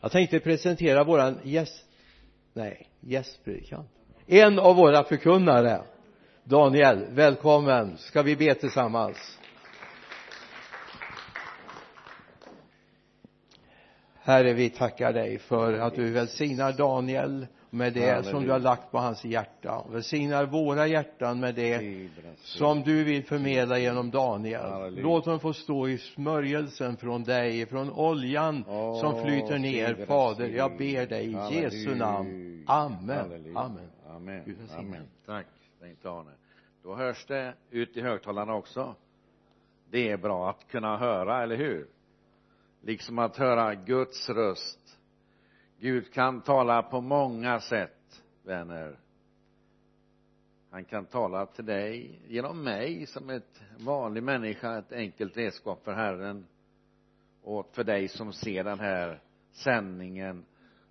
jag tänkte presentera våran gäst nej gästpredikant en av våra förkunnare Daniel välkommen. Ska vi be tillsammans? Herre vi tackar dig för att du välsignar Daniel med det Halleluja. som du har lagt på hans hjärta. Välsignar våra hjärtan med det som du vill förmedla genom Daniel. Halleluja. låt honom få stå i smörjelsen från dig från oljan oh, som flyter ner. fader jag ber dig i Jesu namn. Amen. Amen. Amen. Amen. Tack Bengt Arne. Då hörs det ut i högtalarna också. Det är bra att kunna höra eller hur? Liksom att höra Guds röst Gud kan tala på många sätt vänner. Han kan tala till dig genom mig som ett vanlig människa ett enkelt redskap för Herren. Och för dig som ser den här sändningen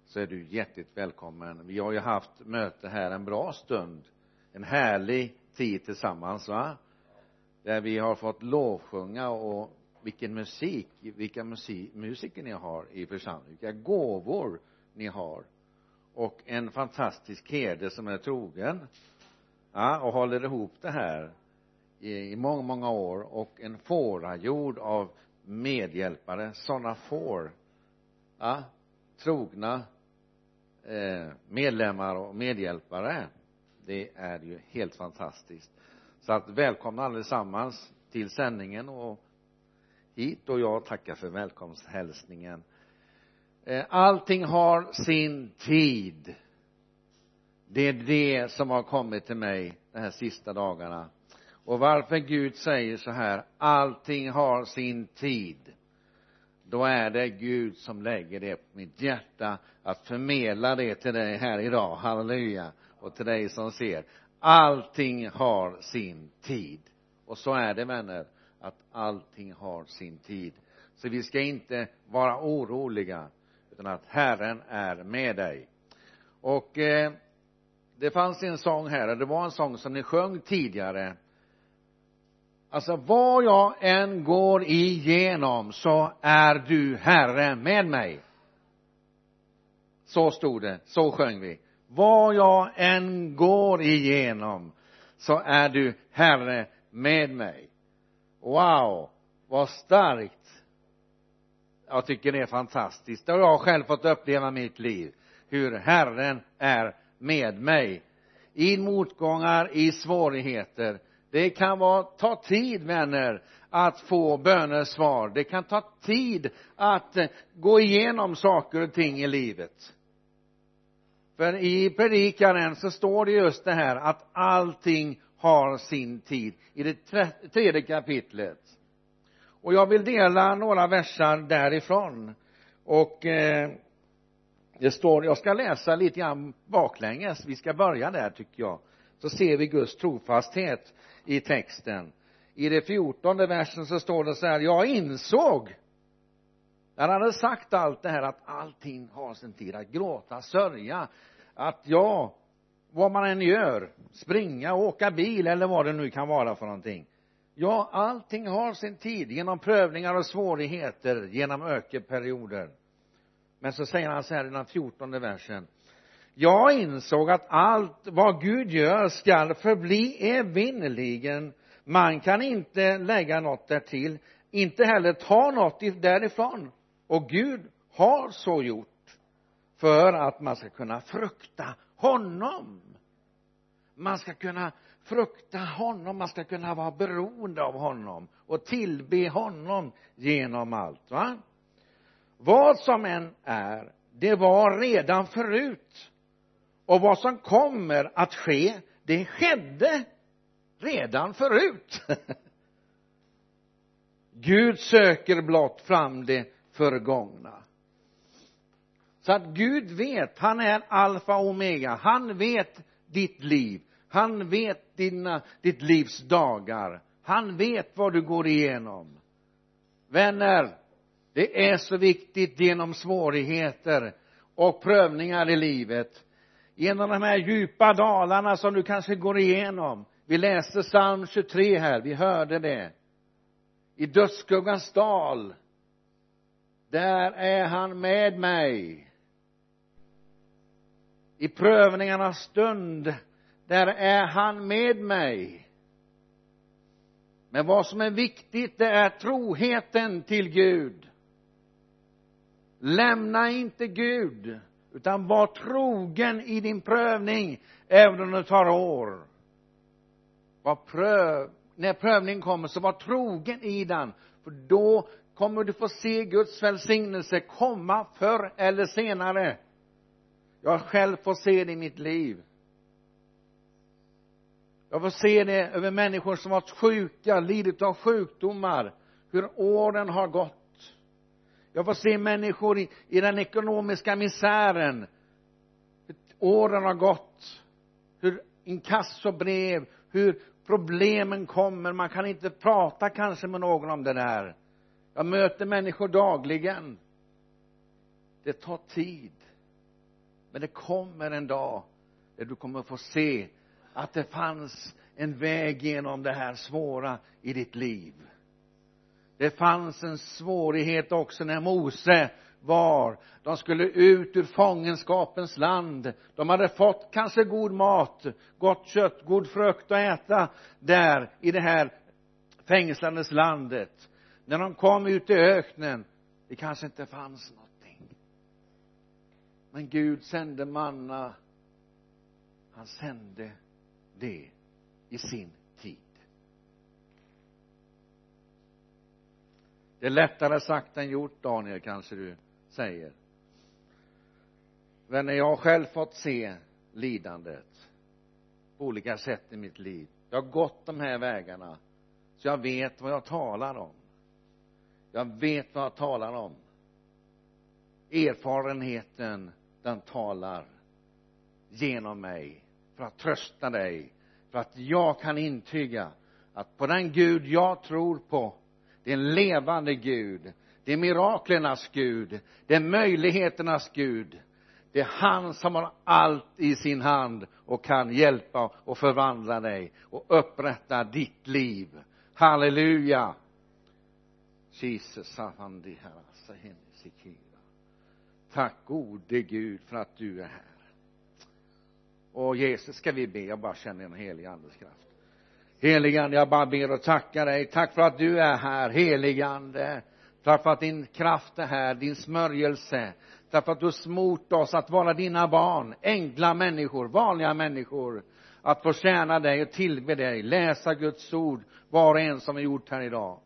så är du hjärtligt välkommen. Vi har ju haft möte här en bra stund en härlig tid tillsammans va? Där vi har fått lovsjunga och vilken musik vilka musik, musiker ni har i församlingen vilka gåvor ni har. Och en fantastisk herde som är trogen. Ja, och håller ihop det här i, i många, många år. Och en fårajord av medhjälpare. Sådana får ja, trogna eh, medlemmar och medhjälpare. Det är ju helt fantastiskt. Så att välkomna allesammans till sändningen och hit. Och jag tackar för välkomsthälsningen. Eh, allting har sin tid. Det är det som har kommit till mig de här sista dagarna. Och varför Gud säger så här allting har sin tid då är det Gud som lägger det på mitt hjärta att förmedla det till dig här idag, halleluja. Och till dig som ser allting har sin tid. Och så är det vänner att allting har sin tid. Så vi ska inte vara oroliga utan att Herren är med dig. Och eh, det fanns en sång här och det var en sång som ni sjöng tidigare. Alltså vad jag än går igenom så är du Herre med mig. Så stod det, så sjöng vi. Vad jag än går igenom så är du Herre med mig. Wow vad starkt jag tycker det är fantastiskt. Det har jag själv fått uppleva mitt liv. Hur Herren är med mig. I motgångar, i svårigheter. Det kan vara, ta tid vänner att få bönesvar. Det kan ta tid att eh, gå igenom saker och ting i livet. För i predikaren så står det just det här att allting har sin tid. I det tredje kapitlet och jag vill dela några versar därifrån. Och eh, det står, jag ska läsa lite grann baklänges, vi ska börja där tycker jag. Så ser vi Guds trofasthet i texten. I det fjortonde versen så står det så här jag insåg när han hade sagt allt det här att allting har sin tid att gråta, sörja att ja vad man än gör springa, åka bil eller vad det nu kan vara för någonting ja allting har sin tid genom prövningar och svårigheter genom ökeperioder. Men så säger han så här i den fjortonde versen. Jag insåg att allt vad Gud gör skall förbli evinnerligen. Man kan inte lägga något därtill inte heller ta något därifrån. Och Gud har så gjort för att man ska kunna frukta honom. Man ska kunna frukta honom, man ska kunna vara beroende av honom och tillbe honom genom allt va? Vad som än är det var redan förut. Och vad som kommer att ske det skedde redan förut. Gud söker blott fram det förgångna. Så att Gud vet, han är alfa och omega, han vet ditt liv han vet dina, ditt livs dagar. Han vet vad du går igenom. Vänner det är så viktigt genom svårigheter och prövningar i livet. Genom de här djupa dalarna som du kanske går igenom. Vi läste psalm 23 här, vi hörde det. I dödsskuggans dal där är han med mig. I prövningarnas stund där är han med mig. Men vad som är viktigt det är troheten till Gud. Lämna inte Gud utan var trogen i din prövning även om det tar år. Var pröv när prövningen kommer så var trogen i den för då kommer du få se Guds välsignelse komma förr eller senare. Jag har själv fått se det i mitt liv jag får se det över människor som varit sjuka, lidit av sjukdomar? Hur åren har gått. Jag får se människor i, i den ekonomiska misären? Hur åren har gått. Hur inkassobrev hur problemen kommer. Man kan inte prata kanske med någon om det där. Jag möter människor dagligen. Det tar tid. Men det kommer en dag där du kommer få se att det fanns en väg genom det här svåra i ditt liv. Det fanns en svårighet också när Mose var. De skulle ut ur fångenskapens land. De hade fått kanske god mat gott kött, god frukt att äta där i det här fängslandes landet. När de kom ut i öknen det kanske inte fanns någonting. Men Gud sände manna. Han sände det i sin tid. Det är lättare sagt än gjort Daniel kanske du säger. Men när jag har själv fått se lidandet på olika sätt i mitt liv. Jag har gått de här vägarna så jag vet vad jag talar om. Jag vet vad jag talar om. Erfarenheten den talar genom mig för att trösta dig för att jag kan intyga att på den Gud jag tror på det är en levande Gud det är miraklernas Gud det är möjligheternas Gud det är han som har allt i sin hand och kan hjälpa och förvandla dig och upprätta ditt liv. Halleluja! Jesus tack gode Gud för att du är här och Jesus ska vi be? Jag bara känner en helig andes kraft. Heligande jag bara ber och tackar dig. Tack för att du är här heligande tack för att din kraft är här din smörjelse. Tack för att du har smort oss att vara dina barn enkla människor vanliga människor. Att få tjäna dig och tillbe dig läsa Guds ord var och en som är gjort här idag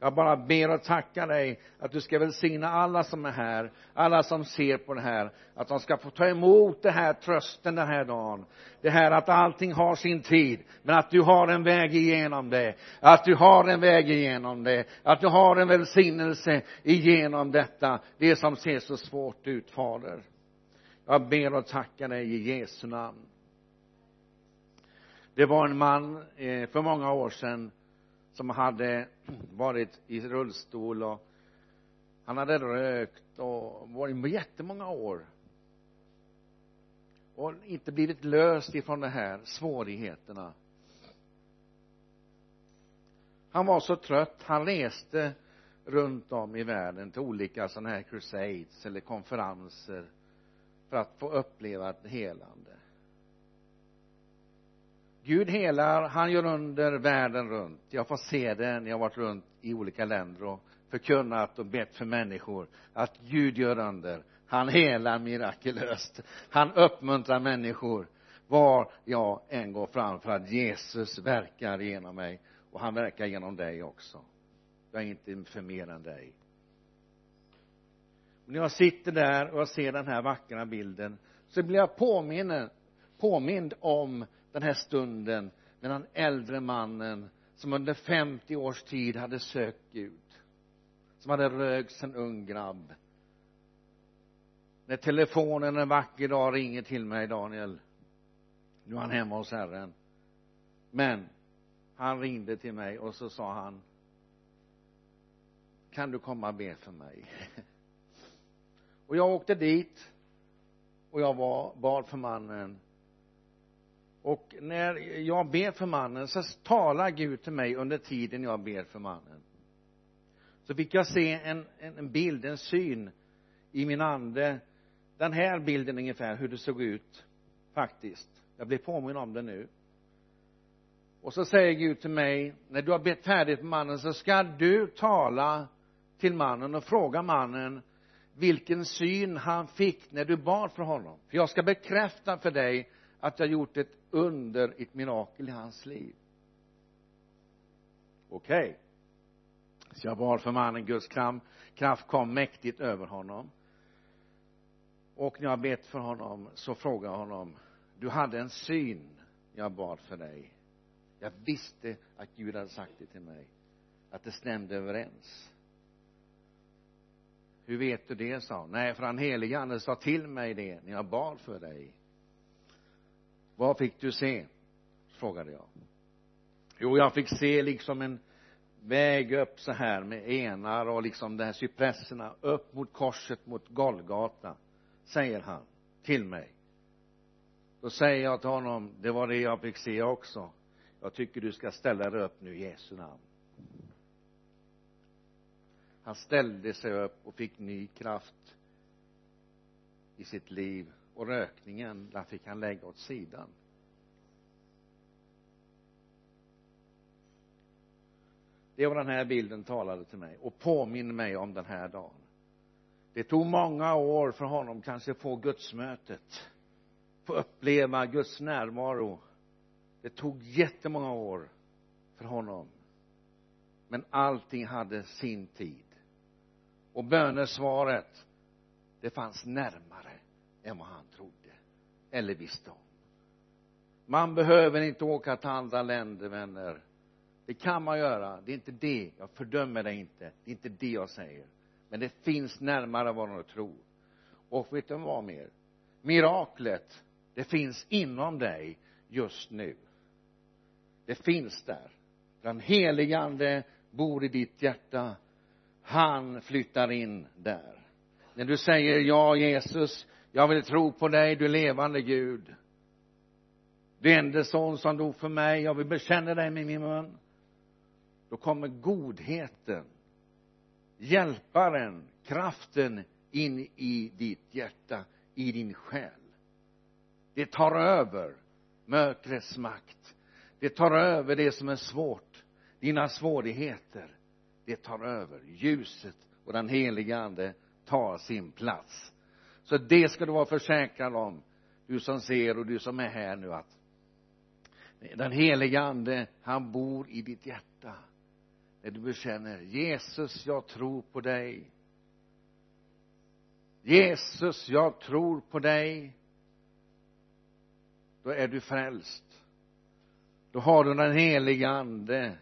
jag bara ber och tackar dig att du ska välsigna alla som är här alla som ser på det här att de ska få ta emot det här trösten den här dagen. Det här att allting har sin tid men att du har en väg igenom det att du har en väg igenom det att du har en välsignelse igenom detta det som ser så svårt ut fader. Jag ber och tackar dig i Jesu namn. Det var en man eh, för många år sedan som hade varit i rullstol och han hade rökt och varit jättemånga år. Och inte blivit löst ifrån de här svårigheterna. Han var så trött. Han reste runt om i världen till olika sådana här crusades eller konferenser för att få uppleva ett helande. Gud helar, han gör under världen runt. Jag får se det när jag har varit runt i olika länder och förkunnat och bett för människor att Gud gör under. Han helar mirakulöst. Han uppmuntrar människor var jag än går fram för att Jesus verkar genom mig. Och han verkar genom dig också. Jag är inte för mer än dig. När jag sitter där och jag ser den här vackra bilden så blir jag påminnen, påmind om den här stunden med den äldre mannen som under 50 års tid hade sökt Gud som hade rökt som ung grabb. När telefonen en vacker dag ringer till mig Daniel nu är han hemma hos Herren. Men han ringde till mig och så sa han kan du komma och be för mig? Och jag åkte dit och jag var, bad för mannen och när jag ber för mannen så talar Gud till mig under tiden jag ber för mannen. Så fick jag se en, en, en bild, en syn i min ande. Den här bilden ungefär hur det såg ut faktiskt. Jag blev påminn om det nu. Och så säger Gud till mig när du har bett färdigt med mannen så ska du tala till mannen och fråga mannen vilken syn han fick när du bad för honom. För jag ska bekräfta för dig att jag gjort ett under, ett mirakel i hans liv. Okej. Okay. så jag bad för mannen Guds kraft kom mäktigt över honom. Och när jag bett för honom så frågade jag honom du hade en syn jag bad för dig. Jag visste att Gud hade sagt det till mig att det stämde överens. Hur vet du det? sa hon. Nej för han helige ande sa till mig det när jag bad för dig vad fick du se? frågade jag. Jo jag fick se liksom en väg upp så här med enar och liksom de här cypresserna upp mot korset mot Golgata säger han till mig. Då säger jag till honom det var det jag fick se också. Jag tycker du ska ställa dig upp nu i Jesu namn. Han ställde sig upp och fick ny kraft i sitt liv och rökningen den fick han lägga åt sidan. Det var den här bilden talade till mig och påminner mig om den här dagen. Det tog många år för honom kanske få gudsmötet få uppleva Guds närvaro. Det tog jättemånga år för honom men allting hade sin tid. Och bönesvaret det fanns närmare än vad han trodde eller visste om. Man behöver inte åka till andra länder vänner. Det kan man göra. Det är inte det. Jag fördömer det inte. Det är inte det jag säger. Men det finns närmare vad du tror. Och vet du vad mer? Miraklet det finns inom dig just nu. Det finns där. Den helige ande bor i ditt hjärta. Han flyttar in där. När du säger ja Jesus jag vill tro på dig du levande Gud. Du enda son som dog för mig. Jag vill bekänna dig med min mun. Då kommer godheten hjälparen kraften in i ditt hjärta i din själ. Det tar över mörkrets makt. Det tar över det som är svårt dina svårigheter. Det tar över. Ljuset och den heliga ande tar sin plats så det ska du vara försäkrad om du som ser och du som är här nu att den heliga ande han bor i ditt hjärta. När du bekänner Jesus jag tror på dig. Jesus jag tror på dig. Då är du frälst. Då har du den heliga ande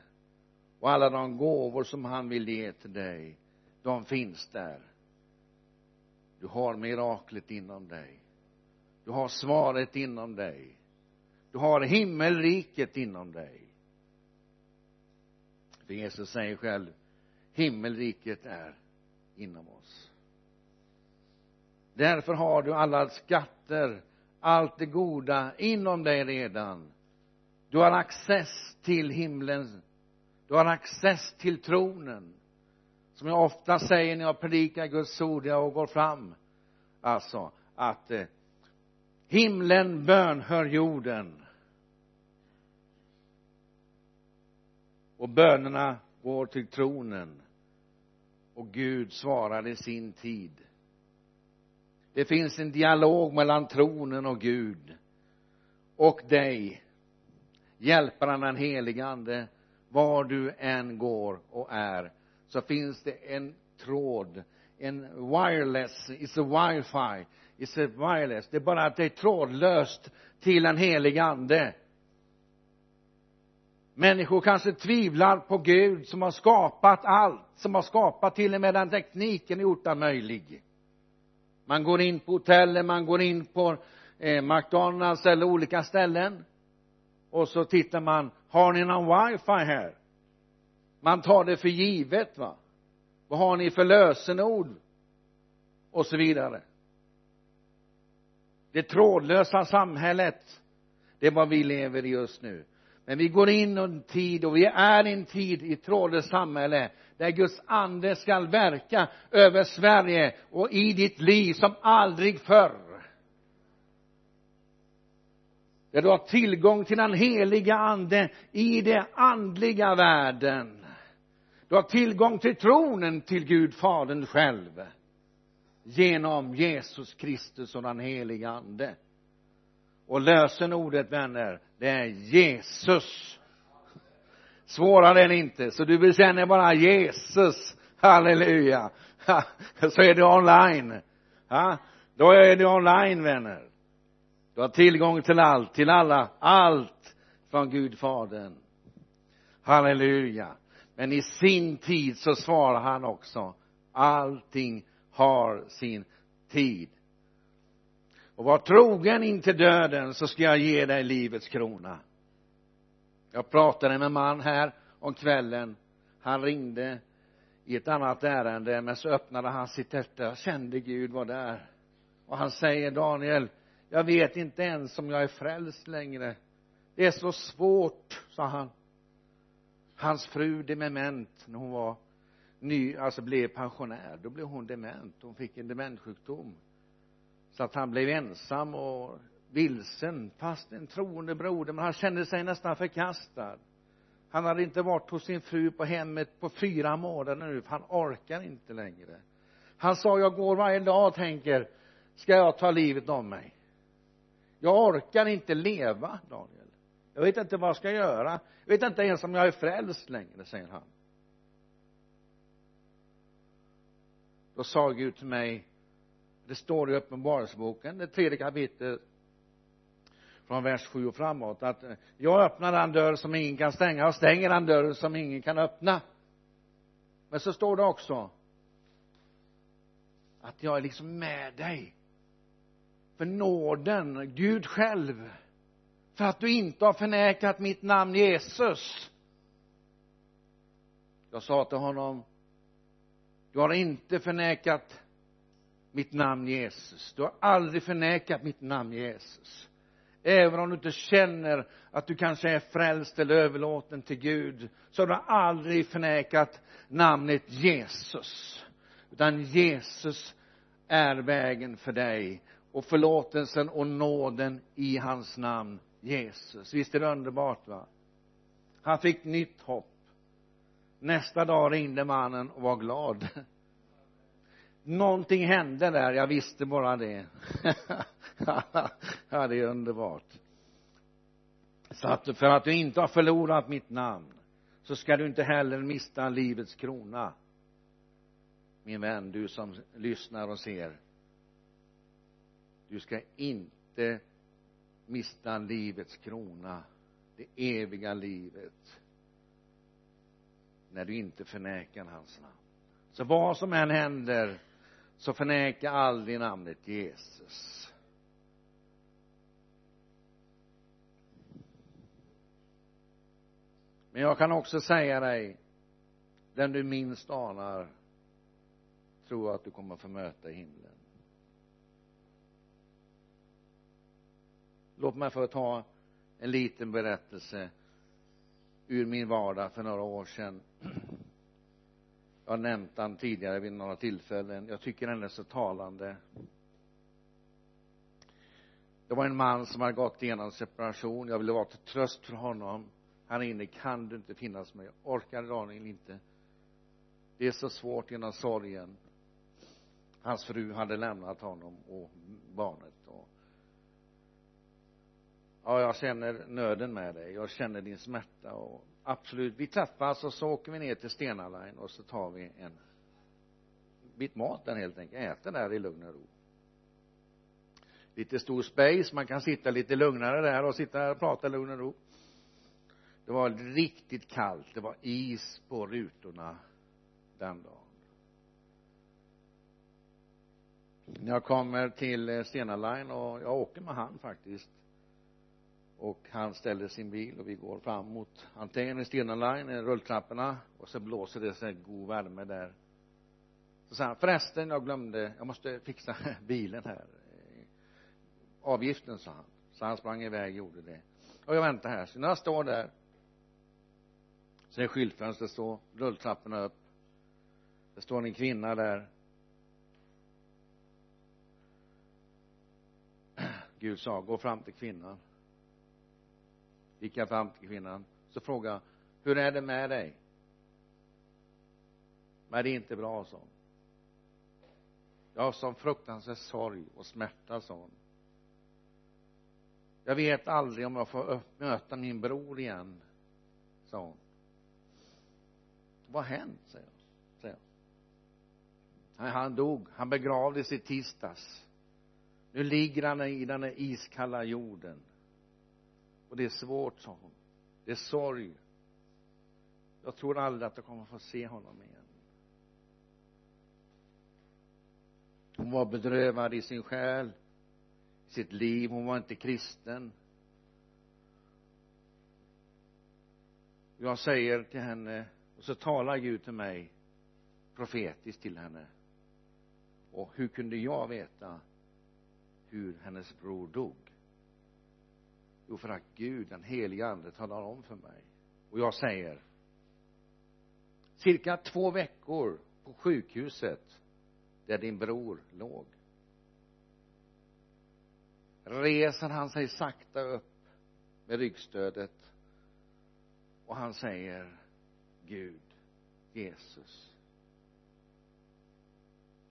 och alla de gåvor som han vill ge till dig de finns där du har miraklet inom dig. Du har svaret inom dig. Du har himmelriket inom dig. För Jesus säger själv himmelriket är inom oss. Därför har du alla skatter allt det goda inom dig redan. Du har access till himlen du har access till tronen som jag ofta säger när jag predikar Guds ord och går fram alltså att eh, himlen bönhör jorden. Och bönerna går till tronen. Och Gud svarar i sin tid. Det finns en dialog mellan tronen och Gud. Och dig hjälparen den helige ande var du än går och är så finns det en tråd en wireless it's a wifi it's a wireless. Det är bara att det är trådlöst till en helig ande. Människor kanske tvivlar på Gud som har skapat allt som har skapat till och med den tekniken gjort den möjlig. Man går in på hoteller man går in på eh, McDonalds eller olika ställen och så tittar man har ni någon wifi här? Man tar det för givet va? Vad har ni för lösenord? Och så vidare. Det trådlösa samhället det är vad vi lever i just nu. Men vi går in i en tid och vi är i en tid i ett trådlöst samhälle där Guds ande skall verka över Sverige och i ditt liv som aldrig förr. Där du har tillgång till den heliga ande i den andliga världen du har tillgång till tronen till Gud fadern själv. Genom Jesus Kristus och den heliga ande. Och lösenordet vänner det är Jesus. Svårare än inte så du bekänner bara Jesus. Halleluja. Så är du online. Då är du online vänner. Du har tillgång till allt till alla allt från Gud fadern. Halleluja men i sin tid så svarar han också allting har sin tid. Och var trogen intill döden så ska jag ge dig livets krona. Jag pratade med en man här om kvällen. Han ringde i ett annat ärende men så öppnade han sitt hjärta. Jag kände Gud var där. Och han säger Daniel jag vet inte ens om jag är frälst längre. Det är så svårt sa han hans fru dement när hon var ny, alltså blev pensionär. Då blev hon dement. Hon fick en demenssjukdom så att han blev ensam och vilsen fast en troende broder. Men han kände sig nästan förkastad. Han hade inte varit hos sin fru på hemmet på fyra månader nu för han orkar inte längre. Han sa jag går varje dag och tänker ska jag ta livet av mig? Jag orkar inte leva Daniel jag vet inte vad jag ska göra. Jag vet inte ens om jag är frälst längre säger han. Då sa Gud till mig det står i uppenbarelseboken det tredje kapitlet från vers 7 och framåt att jag öppnar den dörr som ingen kan stänga och stänger den dörr som ingen kan öppna. Men så står det också att jag är liksom med dig. För nåden, Gud själv för att du inte har förnekat mitt namn Jesus. Jag sa till honom du har inte förnekat mitt namn Jesus. Du har aldrig förnekat mitt namn Jesus. Även om du inte känner att du kanske är frälst eller överlåten till Gud så har du aldrig förnekat namnet Jesus. Utan Jesus är vägen för dig och förlåtelsen och nåden i hans namn. Jesus. Visst är det underbart va? Han fick nytt hopp. Nästa dag ringde mannen och var glad. Någonting hände där. Jag visste bara det. Ja det är underbart. Så att för att du inte har förlorat mitt namn så ska du inte heller mista livets krona. Min vän du som lyssnar och ser. Du ska inte mista livets krona det eviga livet när du inte förnekar hans namn. Så vad som än händer så förneka aldrig namnet Jesus. Men jag kan också säga dig den du minst anar tror jag att du kommer få möta i himlen. Låt mig få ta en liten berättelse ur min vardag för några år sedan. Jag har nämnt den tidigare vid några tillfällen. Jag tycker den är så talande. Det var en man som hade gått igenom separation. Jag ville vara till tröst för honom. Han ringde kan du inte finnas med jag orkar Daniel inte? Det är så svårt genom sorgen. Hans fru hade lämnat honom och barnet ja jag känner nöden med dig. Jag känner din smärta och absolut vi träffas och så åker vi ner till Stena Line och så tar vi en bit mat där helt enkelt. Äter där i lugn och ro. Lite stor space man kan sitta lite lugnare där och sitta och prata i lugn och ro. Det var riktigt kallt. Det var is på rutorna den dagen. När jag kommer till Stena Line och jag åker med han faktiskt och han ställer sin bil och vi går fram mot antingen i Stena Line, eh, rulltrapporna. Och så blåser det så god värme där. Så sa han förresten jag glömde jag måste fixa bilen här. Eh, avgiften sa han. Så han sprang iväg och gjorde det. Och jag väntar här. Så när jag står där så är skyltfönstret så rulltrapporna upp. Det står en kvinna där. Gud sa gå fram till kvinnan gick jag fram till kvinnan så frågade jag hur är det med dig? Men det är inte bra sa hon. Jag har sån fruktansvärd sorg och smärta sa hon. Jag vet aldrig om jag får möta min bror igen sa hon. Vad har hänt? säger jag säger jag. Han dog. Han begravdes i tisdags. Nu ligger han i den här iskalla jorden och det är svårt sa hon. Det är sorg. Jag tror aldrig att jag kommer få se honom igen. Hon var bedrövad i sin själ i sitt liv. Hon var inte kristen. Jag säger till henne och så talar Gud till mig profetiskt till henne. Och hur kunde jag veta hur hennes bror dog? Jo för att Gud den helige ande talar om för mig. Och jag säger cirka två veckor på sjukhuset där din bror låg reser han sig sakta upp med ryggstödet och han säger Gud Jesus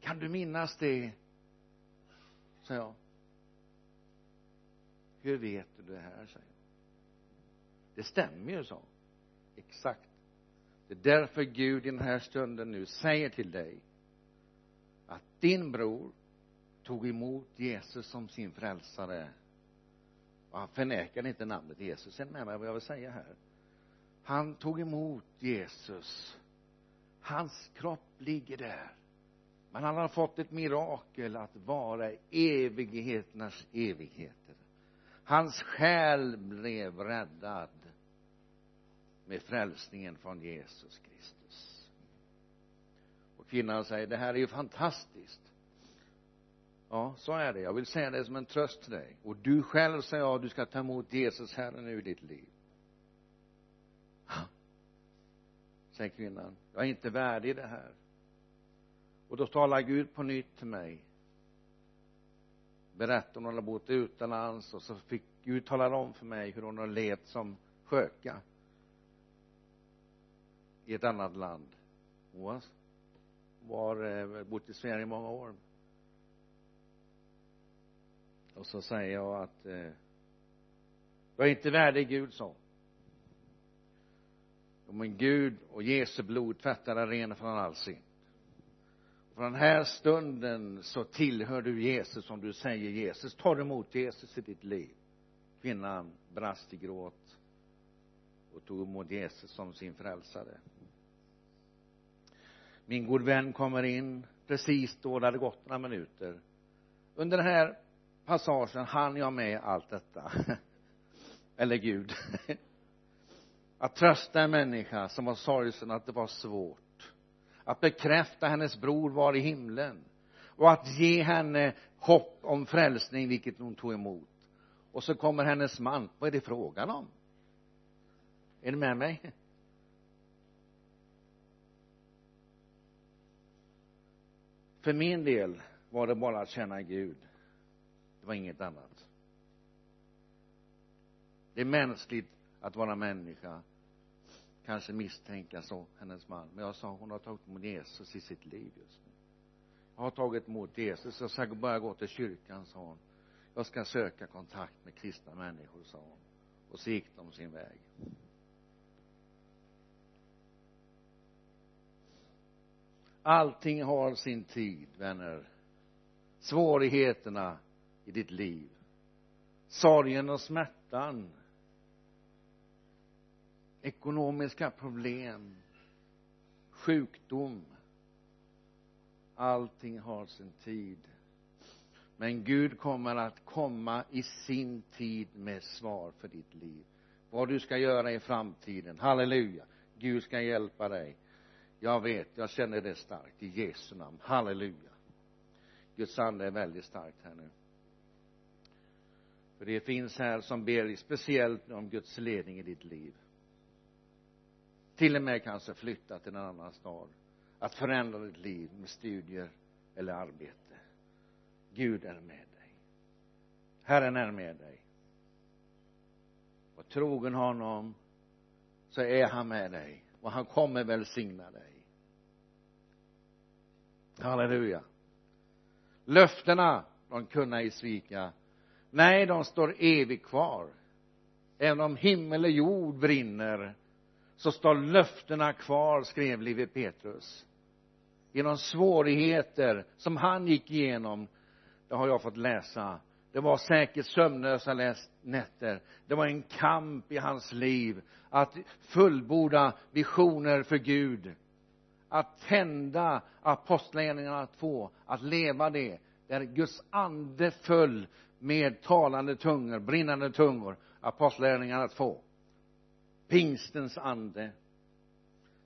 kan du minnas det? Sa jag hur vet du det här säger det stämmer ju så exakt. Det är därför Gud i den här stunden nu säger till dig att din bror tog emot Jesus som sin frälsare. Och han förnekade inte namnet Jesus. Är med mig vad jag vill säga här? Han tog emot Jesus. Hans kropp ligger där. Men han har fått ett mirakel att vara evigheternas evigheter hans själ blev räddad med frälsningen från Jesus Kristus. Och kvinnan säger det här är ju fantastiskt. Ja så är det. Jag vill säga det som en tröst till dig. Och du själv säger jag, du ska ta emot Jesus här nu i ditt liv. Säger kvinnan jag är inte värdig det här. Och då talar Gud på nytt till mig berättade hon hade bott utomlands och så fick Gud tala om för mig hur hon har levt som sköka i ett annat land. Hon var, var bott i Sverige i många år. Och så säger jag att eh, jag är inte värdig Gud sa men Gud och Jesu blod tvättar dig ren från all synd. Från den här stunden så tillhör du Jesus som du säger Jesus tar emot Jesus i ditt liv. Kvinnan brast i gråt och tog emot Jesus som sin frälsare. Min god vän kommer in precis då det hade gått några minuter. Under den här passagen hann jag med allt detta. Eller Gud. Att trösta en människa som var sorgsen att det var svårt att bekräfta hennes bror var i himlen och att ge henne hopp om frälsning vilket hon tog emot. Och så kommer hennes man. Vad är det frågan om? Är ni med mig? För min del var det bara att känna Gud. Det var inget annat. Det är mänskligt att vara människa kanske misstänka så hennes man. Men jag sa hon har tagit emot Jesus i sitt liv just nu. Jag har tagit emot Jesus. Jag ska börja gå till kyrkan sa hon. Jag ska söka kontakt med kristna människor sa hon. Och så gick de sin väg. Allting har sin tid vänner. Svårigheterna i ditt liv. Sorgen och smärtan ekonomiska problem sjukdom. Allting har sin tid. Men Gud kommer att komma i sin tid med svar för ditt liv. Vad du ska göra i framtiden. Halleluja. Gud ska hjälpa dig. Jag vet, jag känner det starkt i Jesu namn, halleluja. Guds ande är väldigt starkt här nu. För det finns här som ber speciellt om Guds ledning i ditt liv till och med kanske flytta till en annan stad. Att förändra ditt liv med studier eller arbete. Gud är med dig. Herren är med dig. Och trogen honom så är han med dig. Och han kommer välsigna dig. Halleluja. Löftena de kunna ej svika. Nej de står evigt kvar. Även om himmel och jord brinner så står löftena kvar skrev Levi Petrus. Genom svårigheter som han gick igenom det har jag fått läsa. Det var säkert sömnlösa nätter. Det var en kamp i hans liv att fullborda visioner för Gud. Att tända apostlagärningarna två att leva det där Guds ande föll med talande tungor, brinnande tungor apostlagärningarna två pingstens ande.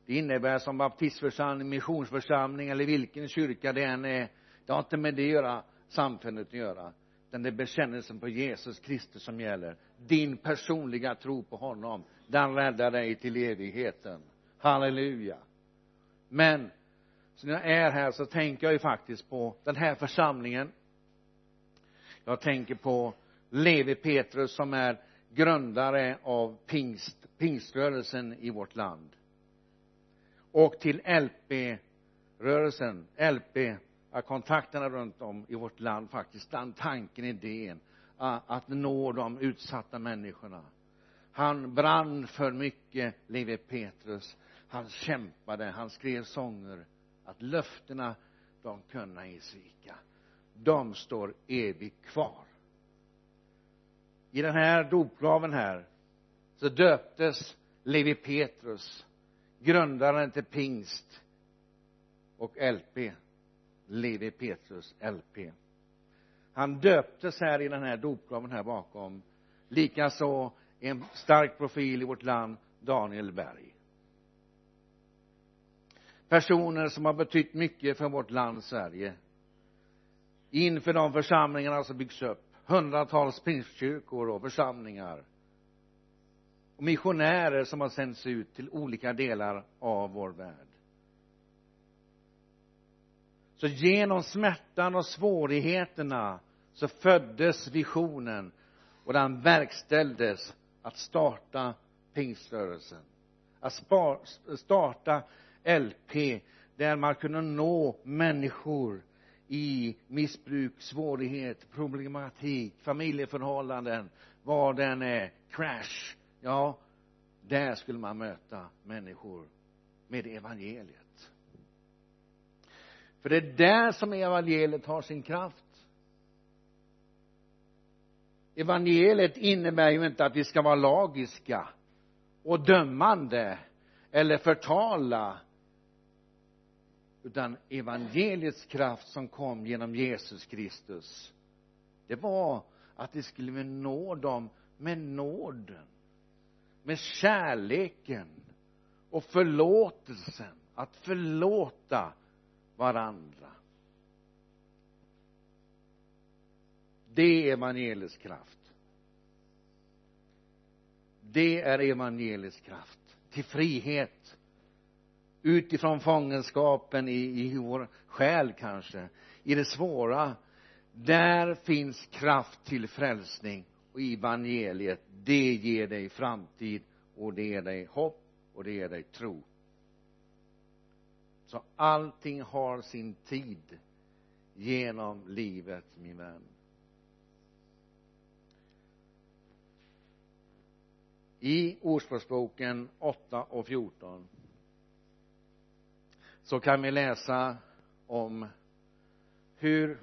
Det innebär som baptistförsamling, missionsförsamling eller vilken kyrka det än är. Det har inte med det att göra samfundet att göra utan det är bekännelsen på Jesus Kristus som gäller. Din personliga tro på honom den räddar dig till evigheten. Halleluja. Men så när jag är här så tänker jag ju faktiskt på den här församlingen. Jag tänker på Levi Petrus som är grundare av pingst, pingströrelsen i vårt land. Och till LP-rörelsen LP kontakterna runt om i vårt land faktiskt den tanken, idén att nå de utsatta människorna. Han brann för mycket Levi Petrus. Han kämpade, han skrev sånger att löftena de kunna ej svika. De står evigt kvar. I den här dopgraven här så döptes Levi Petrus grundaren till pingst och LP Levi Petrus LP han döptes här i den här dopgraven här bakom likaså en stark profil i vårt land Daniel Berg. Personer som har betytt mycket för vårt land Sverige. Inför de församlingarna som byggs upp hundratals pingstkyrkor och församlingar och missionärer som har sänts ut till olika delar av vår värld. Så genom smärtan och svårigheterna så föddes visionen och den verkställdes att starta pingströrelsen. Att starta LP där man kunde nå människor i missbruk, svårighet, problematik, familjeförhållanden, vad den är, crash, ja, där skulle man möta människor med evangeliet. För det är där som evangeliet har sin kraft. Evangeliet innebär ju inte att vi ska vara lagiska och dömande eller förtala utan evangeliets kraft som kom genom Jesus Kristus det var att vi skulle nå dem med nåden med kärleken och förlåtelsen att förlåta varandra. Det är evangeliets kraft. Det är evangeliets kraft till frihet utifrån fångenskapen i, i vår själ kanske i det svåra. Där finns kraft till frälsning och evangeliet det ger dig framtid och det ger dig hopp och det ger dig tro. Så allting har sin tid genom livet min vän. I ordspråksboken 8 och 14 så kan vi läsa om hur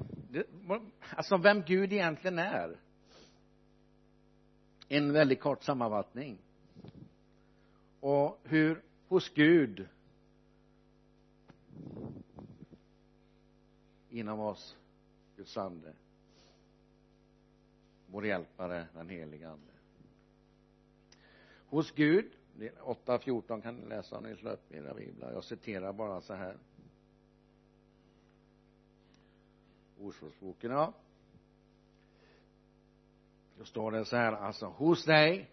alltså vem Gud egentligen är en väldigt kort sammanfattning. Och hur hos Gud inom oss Guds ande vår hjälpare den helige ande. Hos Gud 8.14 kan ni läsa om ni slår upp era biblar jag citerar bara så här. Ordspråksboken ja då står det så här alltså hos dig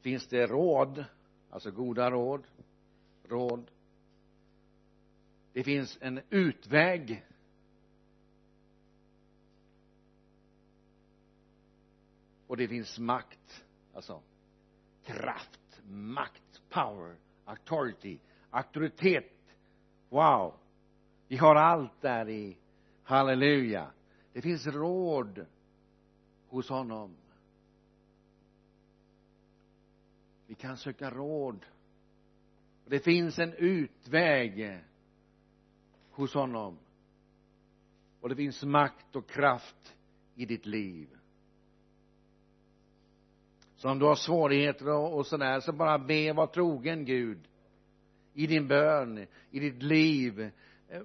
finns det råd alltså goda råd råd. Det finns en utväg. Och det finns makt alltså kraft, makt, power, authority, auktoritet. Wow! Vi har allt där i halleluja. Det finns råd hos honom. Vi kan söka råd. Det finns en utväg hos honom. Och det finns makt och kraft i ditt liv. Så om du har svårigheter och, och sådär så bara be var trogen Gud. I din bön, i ditt liv. Eh,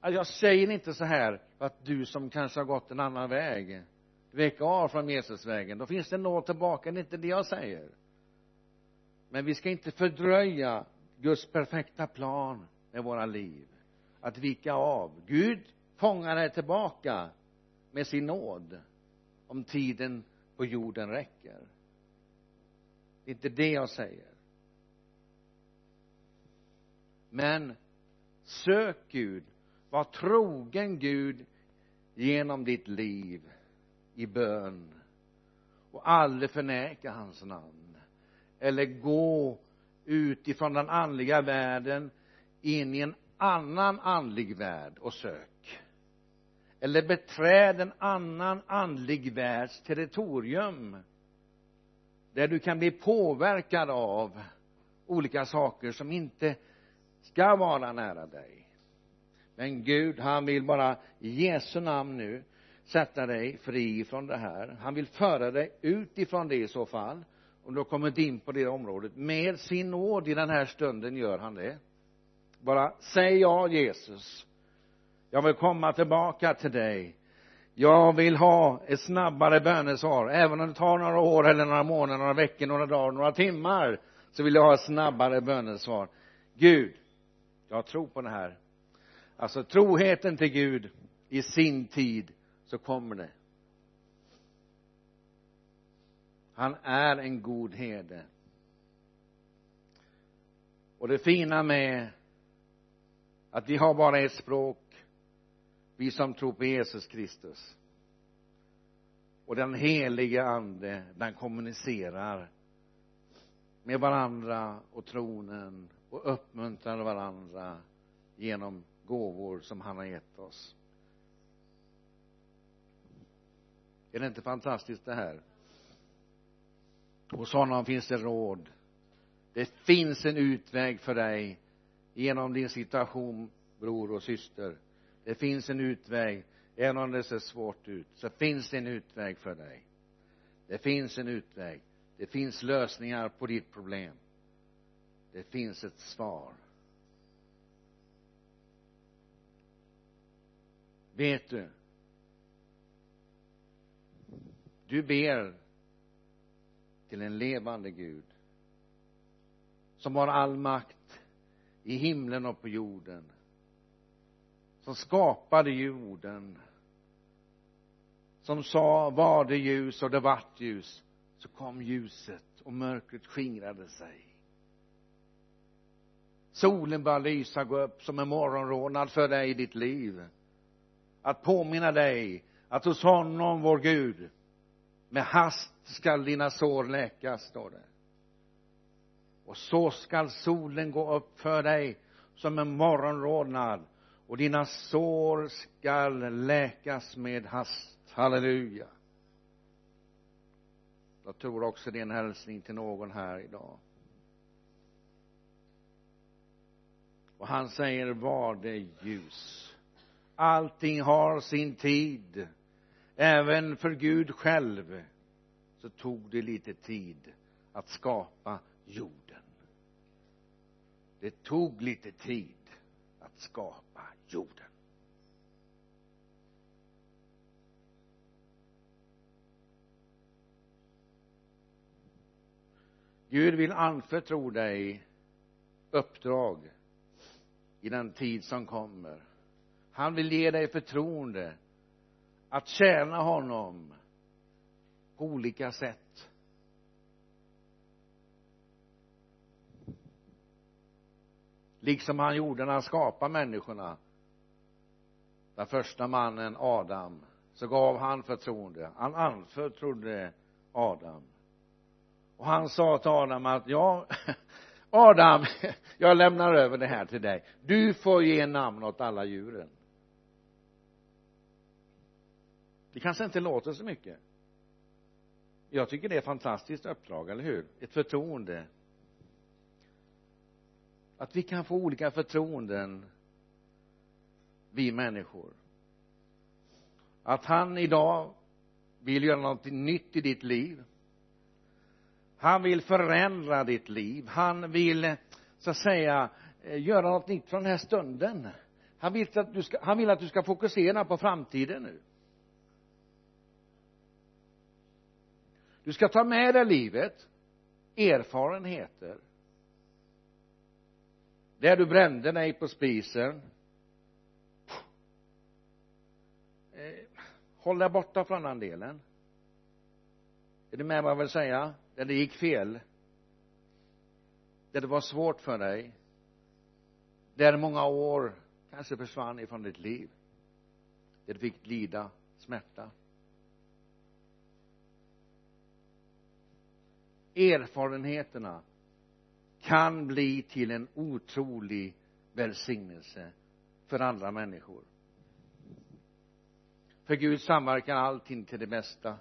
jag säger inte så här för att du som kanske har gått en annan väg vecka av från Jesusvägen. Då finns det nåd tillbaka. Det är inte det jag säger. Men vi ska inte fördröja Guds perfekta plan med våra liv. Att vika av. Gud fångar dig tillbaka med sin nåd om tiden på jorden räcker. Det är inte det jag säger. Men sök Gud. Var trogen Gud genom ditt liv i bön och aldrig förneka hans namn eller gå utifrån den andliga världen in i en annan andlig värld och sök eller beträd en annan andlig världs territorium där du kan bli påverkad av olika saker som inte ska vara nära dig. Men Gud han vill bara i Jesu namn nu sätta dig fri från det här. Han vill föra dig ut ifrån det i så fall. Om du har kommit in på det området med sin nåd i den här stunden gör han det. Bara säg ja Jesus. Jag vill komma tillbaka till dig. Jag vill ha ett snabbare bönesvar. Även om det tar några år eller några månader, några veckor, några dagar, några timmar så vill jag ha ett snabbare bönesvar. Gud jag tror på det här. Alltså troheten till Gud i sin tid så kommer det. Han är en god herde. Och det fina med att vi har bara ett språk vi som tror på Jesus Kristus. Och den helige ande den kommunicerar med varandra och tronen och uppmuntrar varandra genom gåvor som han har gett oss. Är det inte fantastiskt det här? Hos honom finns det råd? Det finns en utväg för dig genom din situation bror och syster. Det finns en utväg även om det ser svårt ut så finns det en utväg för dig. Det finns en utväg. Det finns lösningar på ditt problem. Det finns ett svar. Vet du du ber till en levande Gud som har all makt i himlen och på jorden som skapade jorden som sa var det ljus och det vart ljus så kom ljuset och mörkret skingrade sig. Solen började lysa gå upp som en morgonrodnad för dig i ditt liv. Att påminna dig att hos honom vår Gud med hast skall dina sår läkas står det. Och så skall solen gå upp för dig som en morgonrodnad och dina sår skall läkas med hast. Halleluja. Jag tror också det är en hälsning till någon här idag. Och han säger var det ljus? Allting har sin tid även för Gud själv så tog det lite tid att skapa jorden. Det tog lite tid att skapa jorden. Gud vill anförtro dig uppdrag i den tid som kommer. Han vill ge dig förtroende att tjäna honom på olika sätt. Liksom han gjorde när han skapade människorna. Den första mannen Adam så gav han förtroende. Han anförtrodde Adam. Och han sa till Adam att ja Adam jag lämnar över det här till dig. Du får ge namn åt alla djuren. Det kanske inte låter så mycket jag tycker det är ett fantastiskt uppdrag, eller hur? Ett förtroende. Att vi kan få olika förtroenden vi människor. Att han idag vill göra någonting nytt i ditt liv. Han vill förändra ditt liv. Han vill så att säga eh, göra något nytt från den här stunden. Han vill att du ska, han vill att du ska fokusera på framtiden nu. Du ska ta med dig livet erfarenheter. Där du brände dig på spisen. Eh, håll dig borta från den delen. Är du med vad jag vill säga? Där det gick fel. Där det var svårt för dig. Där många år kanske försvann ifrån ditt liv. Där du fick lida smärta. Erfarenheterna kan bli till en otrolig välsignelse för andra människor. För Gud samverkar allting till det bästa.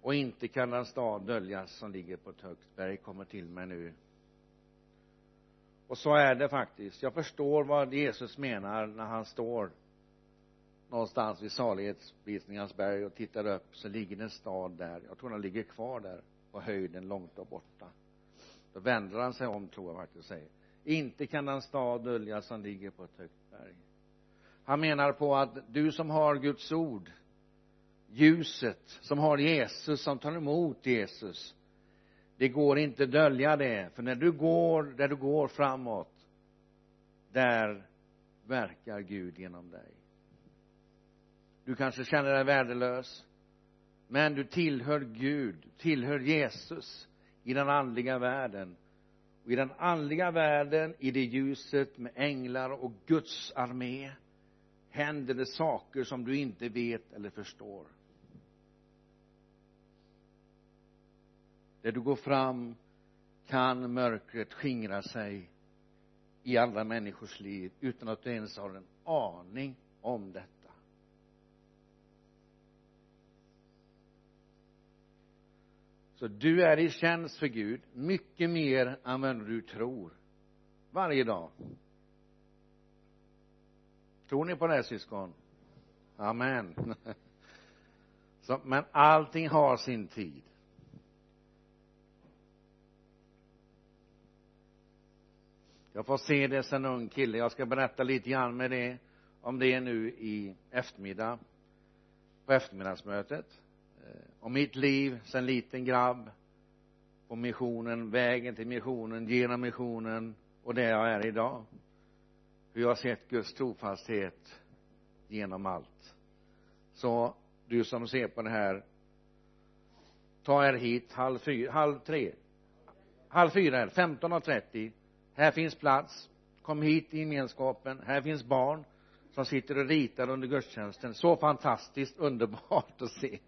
Och inte kan den stad döljas som ligger på ett högt berg kommer till mig nu. Och så är det faktiskt. Jag förstår vad Jesus menar när han står någonstans vid salighetsvisningarnas berg och tittar upp så ligger det en stad där. Jag tror den ligger kvar där på höjden långt där borta. Då vänder han sig om tror jag faktiskt och säger inte kan den stad döljas som ligger på ett högt berg. Han menar på att du som har Guds ord ljuset som har Jesus som tar emot Jesus det går inte att dölja det. För när du går där du går framåt där verkar Gud genom dig du kanske känner dig värdelös men du tillhör Gud tillhör Jesus i den andliga världen. Och i den andliga världen i det ljuset med änglar och Guds armé händer det saker som du inte vet eller förstår. Där du går fram kan mörkret skingra sig i alla människors liv utan att du ens har en aning om detta. Så du är i tjänst för Gud. Mycket mer än vad du tror. Varje dag. Tror ni på det syskon? Amen. Så, men allting har sin tid. Jag får se det som en ung kille. Jag ska berätta lite grann med det om det nu i eftermiddag på eftermiddagsmötet. Eh, om mitt liv sen liten grabb på missionen, vägen till missionen, genom missionen och där jag är idag. Hur jag har sett Guds trofasthet genom allt. Så du som ser på det här ta er hit halv fyra, halv tre. Halv fyra är 15.30 här finns plats. Kom hit i gemenskapen. Här finns barn som sitter och ritar under gudstjänsten. Så fantastiskt underbart att se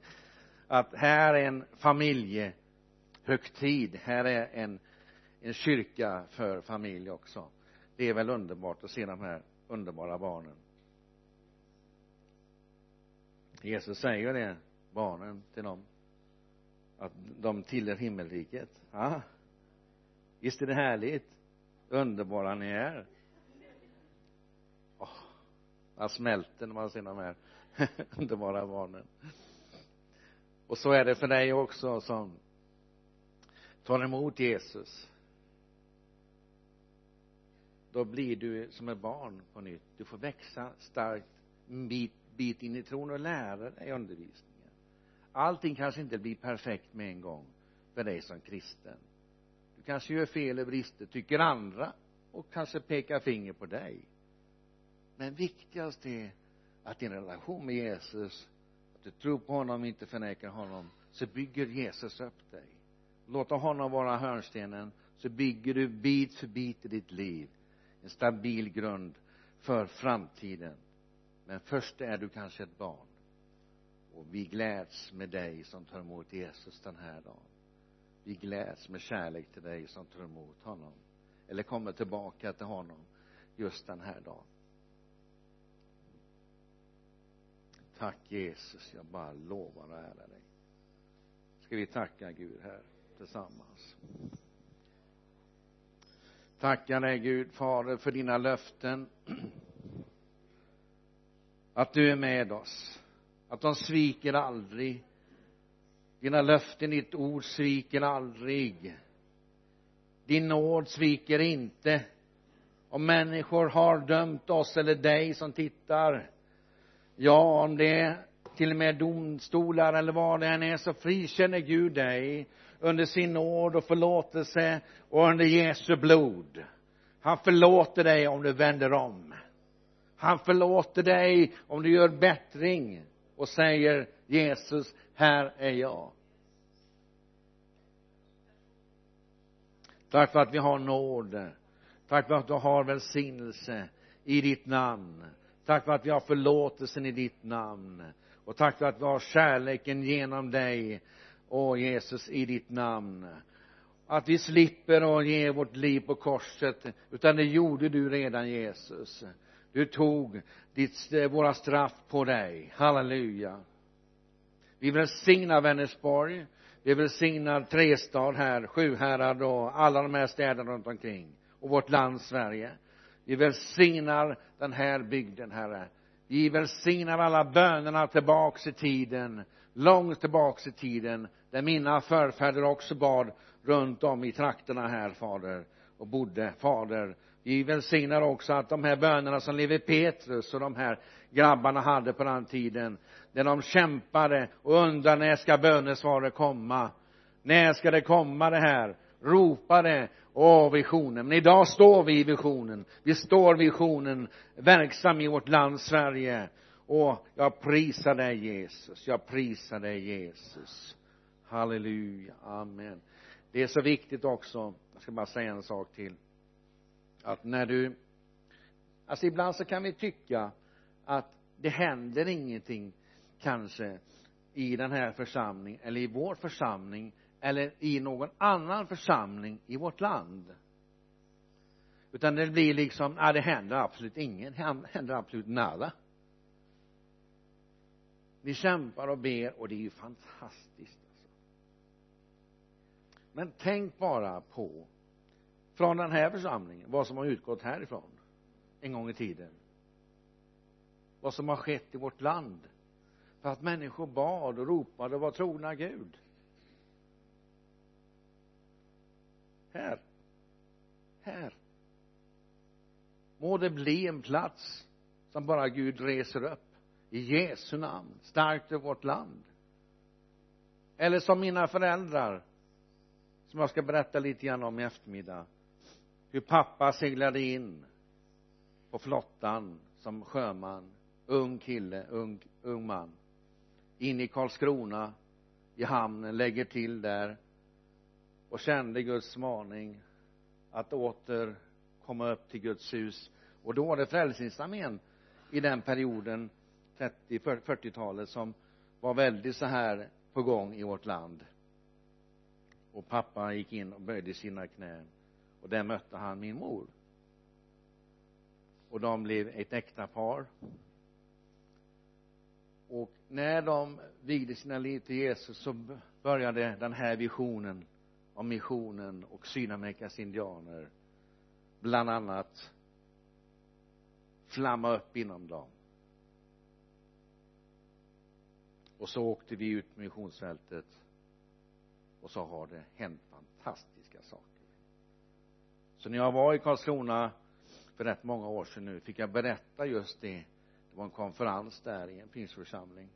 att här är en familjehögtid här är en en kyrka för familj också. Det är väl underbart att se de här underbara barnen. Jesus säger det barnen till dem att de tillhör himmelriket. Ja. Visst är det härligt underbara ni är. Oh, man smälter när man ser de här underbara barnen och så är det för dig också som tar emot Jesus. Då blir du som ett barn på nytt. Du får växa starkt en bit, bit in i tron och lära dig undervisningen. Allting kanske inte blir perfekt med en gång för dig som kristen. Du kanske gör fel och brister tycker andra och kanske pekar finger på dig. Men viktigast är att din relation med Jesus inte tror på honom inte förnekar honom så bygger Jesus upp dig. Låta honom vara hörnstenen så bygger du bit för bit i ditt liv en stabil grund för framtiden. Men först är du kanske ett barn. Och vi gläds med dig som tar emot Jesus den här dagen. Vi gläds med kärlek till dig som tar emot honom eller kommer tillbaka till honom just den här dagen. Tack Jesus. Jag bara lovar och ärar dig. Ska vi tacka Gud här tillsammans? Tackar dig Gud fader för dina löften. Att du är med oss. Att de sviker aldrig. Dina löften, ditt ord sviker aldrig. Din nåd sviker inte. Om människor har dömt oss eller dig som tittar ja om det är till och med domstolar eller vad det än är så frikänner Gud dig under sin nåd och förlåtelse och under Jesu blod. Han förlåter dig om du vänder om. Han förlåter dig om du gör bättring och säger Jesus här är jag. Tack för att vi har nåd. Tack för att du har välsignelse i ditt namn tack för att vi har förlåtelsen i ditt namn. Och tack för att vi har kärleken genom dig åh Jesus i ditt namn. Att vi slipper att ge vårt liv på korset utan det gjorde du redan Jesus. Du tog ditt, våra straff på dig. Halleluja. Vi välsignar Vänersborg. Vi välsignar Trestad här Sjuhärad och alla de här städerna runt omkring. Och vårt land Sverige vi välsignar den här bygden herre. Vi välsignar alla bönerna tillbaks i tiden långt tillbaks i tiden där mina förfäder också bad runt om i trakterna här fader och bodde. Fader vi välsignar också att de här bönerna som Levi Petrus och de här grabbarna hade på den tiden när de kämpade och undrade när ska bönesvaret komma? När ska det komma det här? Ropade åh visionen men idag står vi i visionen. Vi står visionen verksam i vårt land Sverige. Och jag prisar dig Jesus. Jag prisar dig Jesus. Halleluja. Amen. Det är så viktigt också jag ska bara säga en sak till att när du alltså ibland så kan vi tycka att det händer ingenting kanske i den här församlingen eller i vår församling eller i någon annan församling i vårt land. Utan det blir liksom, ja det händer absolut ingen händer absolut nada. Vi kämpar och ber och det är ju fantastiskt alltså. men tänk bara på från den här församlingen vad som har utgått härifrån en gång i tiden. Vad som har skett i vårt land. För att människor bad och ropade och var trogna Gud. Här. Här. Må det bli en plats som bara Gud reser upp. I Jesu namn starkt i vårt land. Eller som mina föräldrar som jag ska berätta lite grann om i eftermiddag. Hur pappa seglade in på flottan som sjöman ung kille, ung, ung man. In i Karlskrona i hamnen, lägger till där och kände Guds maning att åter komma upp till Guds hus. Och då var det Frälsningsarmén i den perioden 30, 40-talet som var väldigt så här på gång i vårt land. Och pappa gick in och böjde sina knän. Och där mötte han min mor. Och de blev ett äkta par. Och när de vigde sina liv till Jesus så började den här visionen om missionen och Sydamerikas indianer bland annat flamma upp inom dem. Och så åkte vi ut på missionsfältet och så har det hänt fantastiska saker. Så när jag var i Karlskrona för rätt många år sedan nu fick jag berätta just det. Det var en konferens där i en pingstförsamling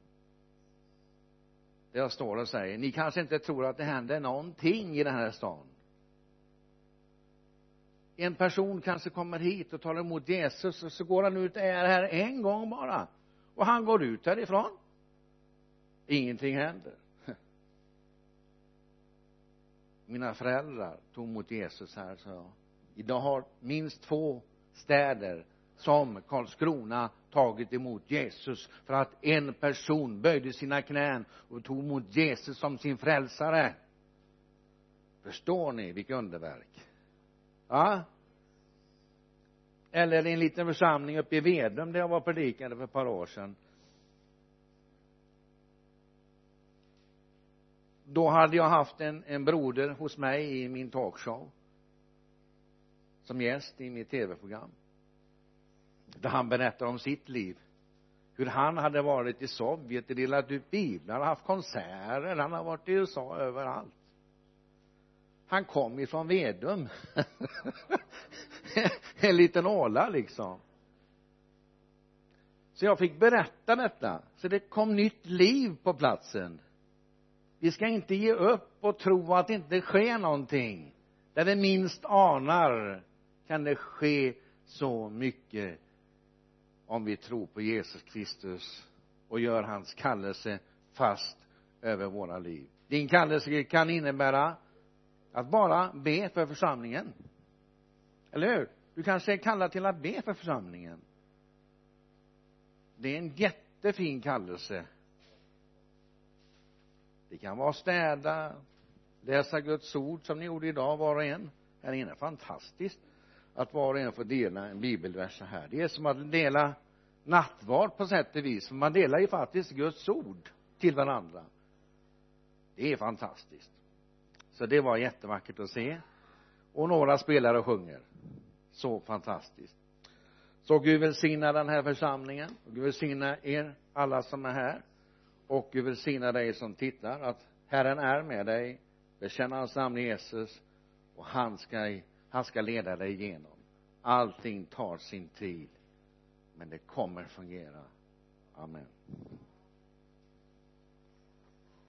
där jag står och säger ni kanske inte tror att det händer någonting i den här stan. En person kanske kommer hit och tar emot Jesus och så går han ut är här en gång bara. Och han går ut härifrån. Ingenting händer. Mina föräldrar tog emot Jesus här så jag. Idag har minst två städer som Karlskrona tagit emot Jesus för att en person böjde sina knän och tog emot Jesus som sin frälsare. Förstår ni vilket underverk? Ja? Eller en liten församling uppe i Vedum där jag var predikande för ett par år sedan. Då hade jag haft en, en broder hos mig i min talkshow som gäst i mitt tv-program där han berättar om sitt liv. Hur han hade varit i Sovjet, delat typ ut biblar, haft konserter, han har varit i USA överallt. Han kom ifrån Vedum. En liten åla liksom. Så jag fick berätta detta. Så det kom nytt liv på platsen. Vi ska inte ge upp och tro att det inte sker någonting. Där vi minst anar kan det ske så mycket om vi tror på Jesus Kristus och gör hans kallelse fast över våra liv. Din kallelse kan innebära att bara be för församlingen. Eller hur? Du kanske är kallad till att be för församlingen. Det är en jättefin kallelse. Det kan vara städa läsa Guds ord som ni gjorde idag var och en. Här inne fantastiskt att var och en får dela en bibelvers så här. Det är som att dela nattvard på sätt och vis man delar ju faktiskt Guds ord till varandra. Det är fantastiskt. Så det var jättevackert att se. Och några spelare sjunger. Så fantastiskt. Så Gud välsigna den här församlingen. Och Gud välsigna er alla som är här. Och Gud välsigna dig som tittar att Herren är med dig bekänn hans namn Jesus och han ska han ska leda dig igenom. Allting tar sin tid men det kommer fungera. Amen.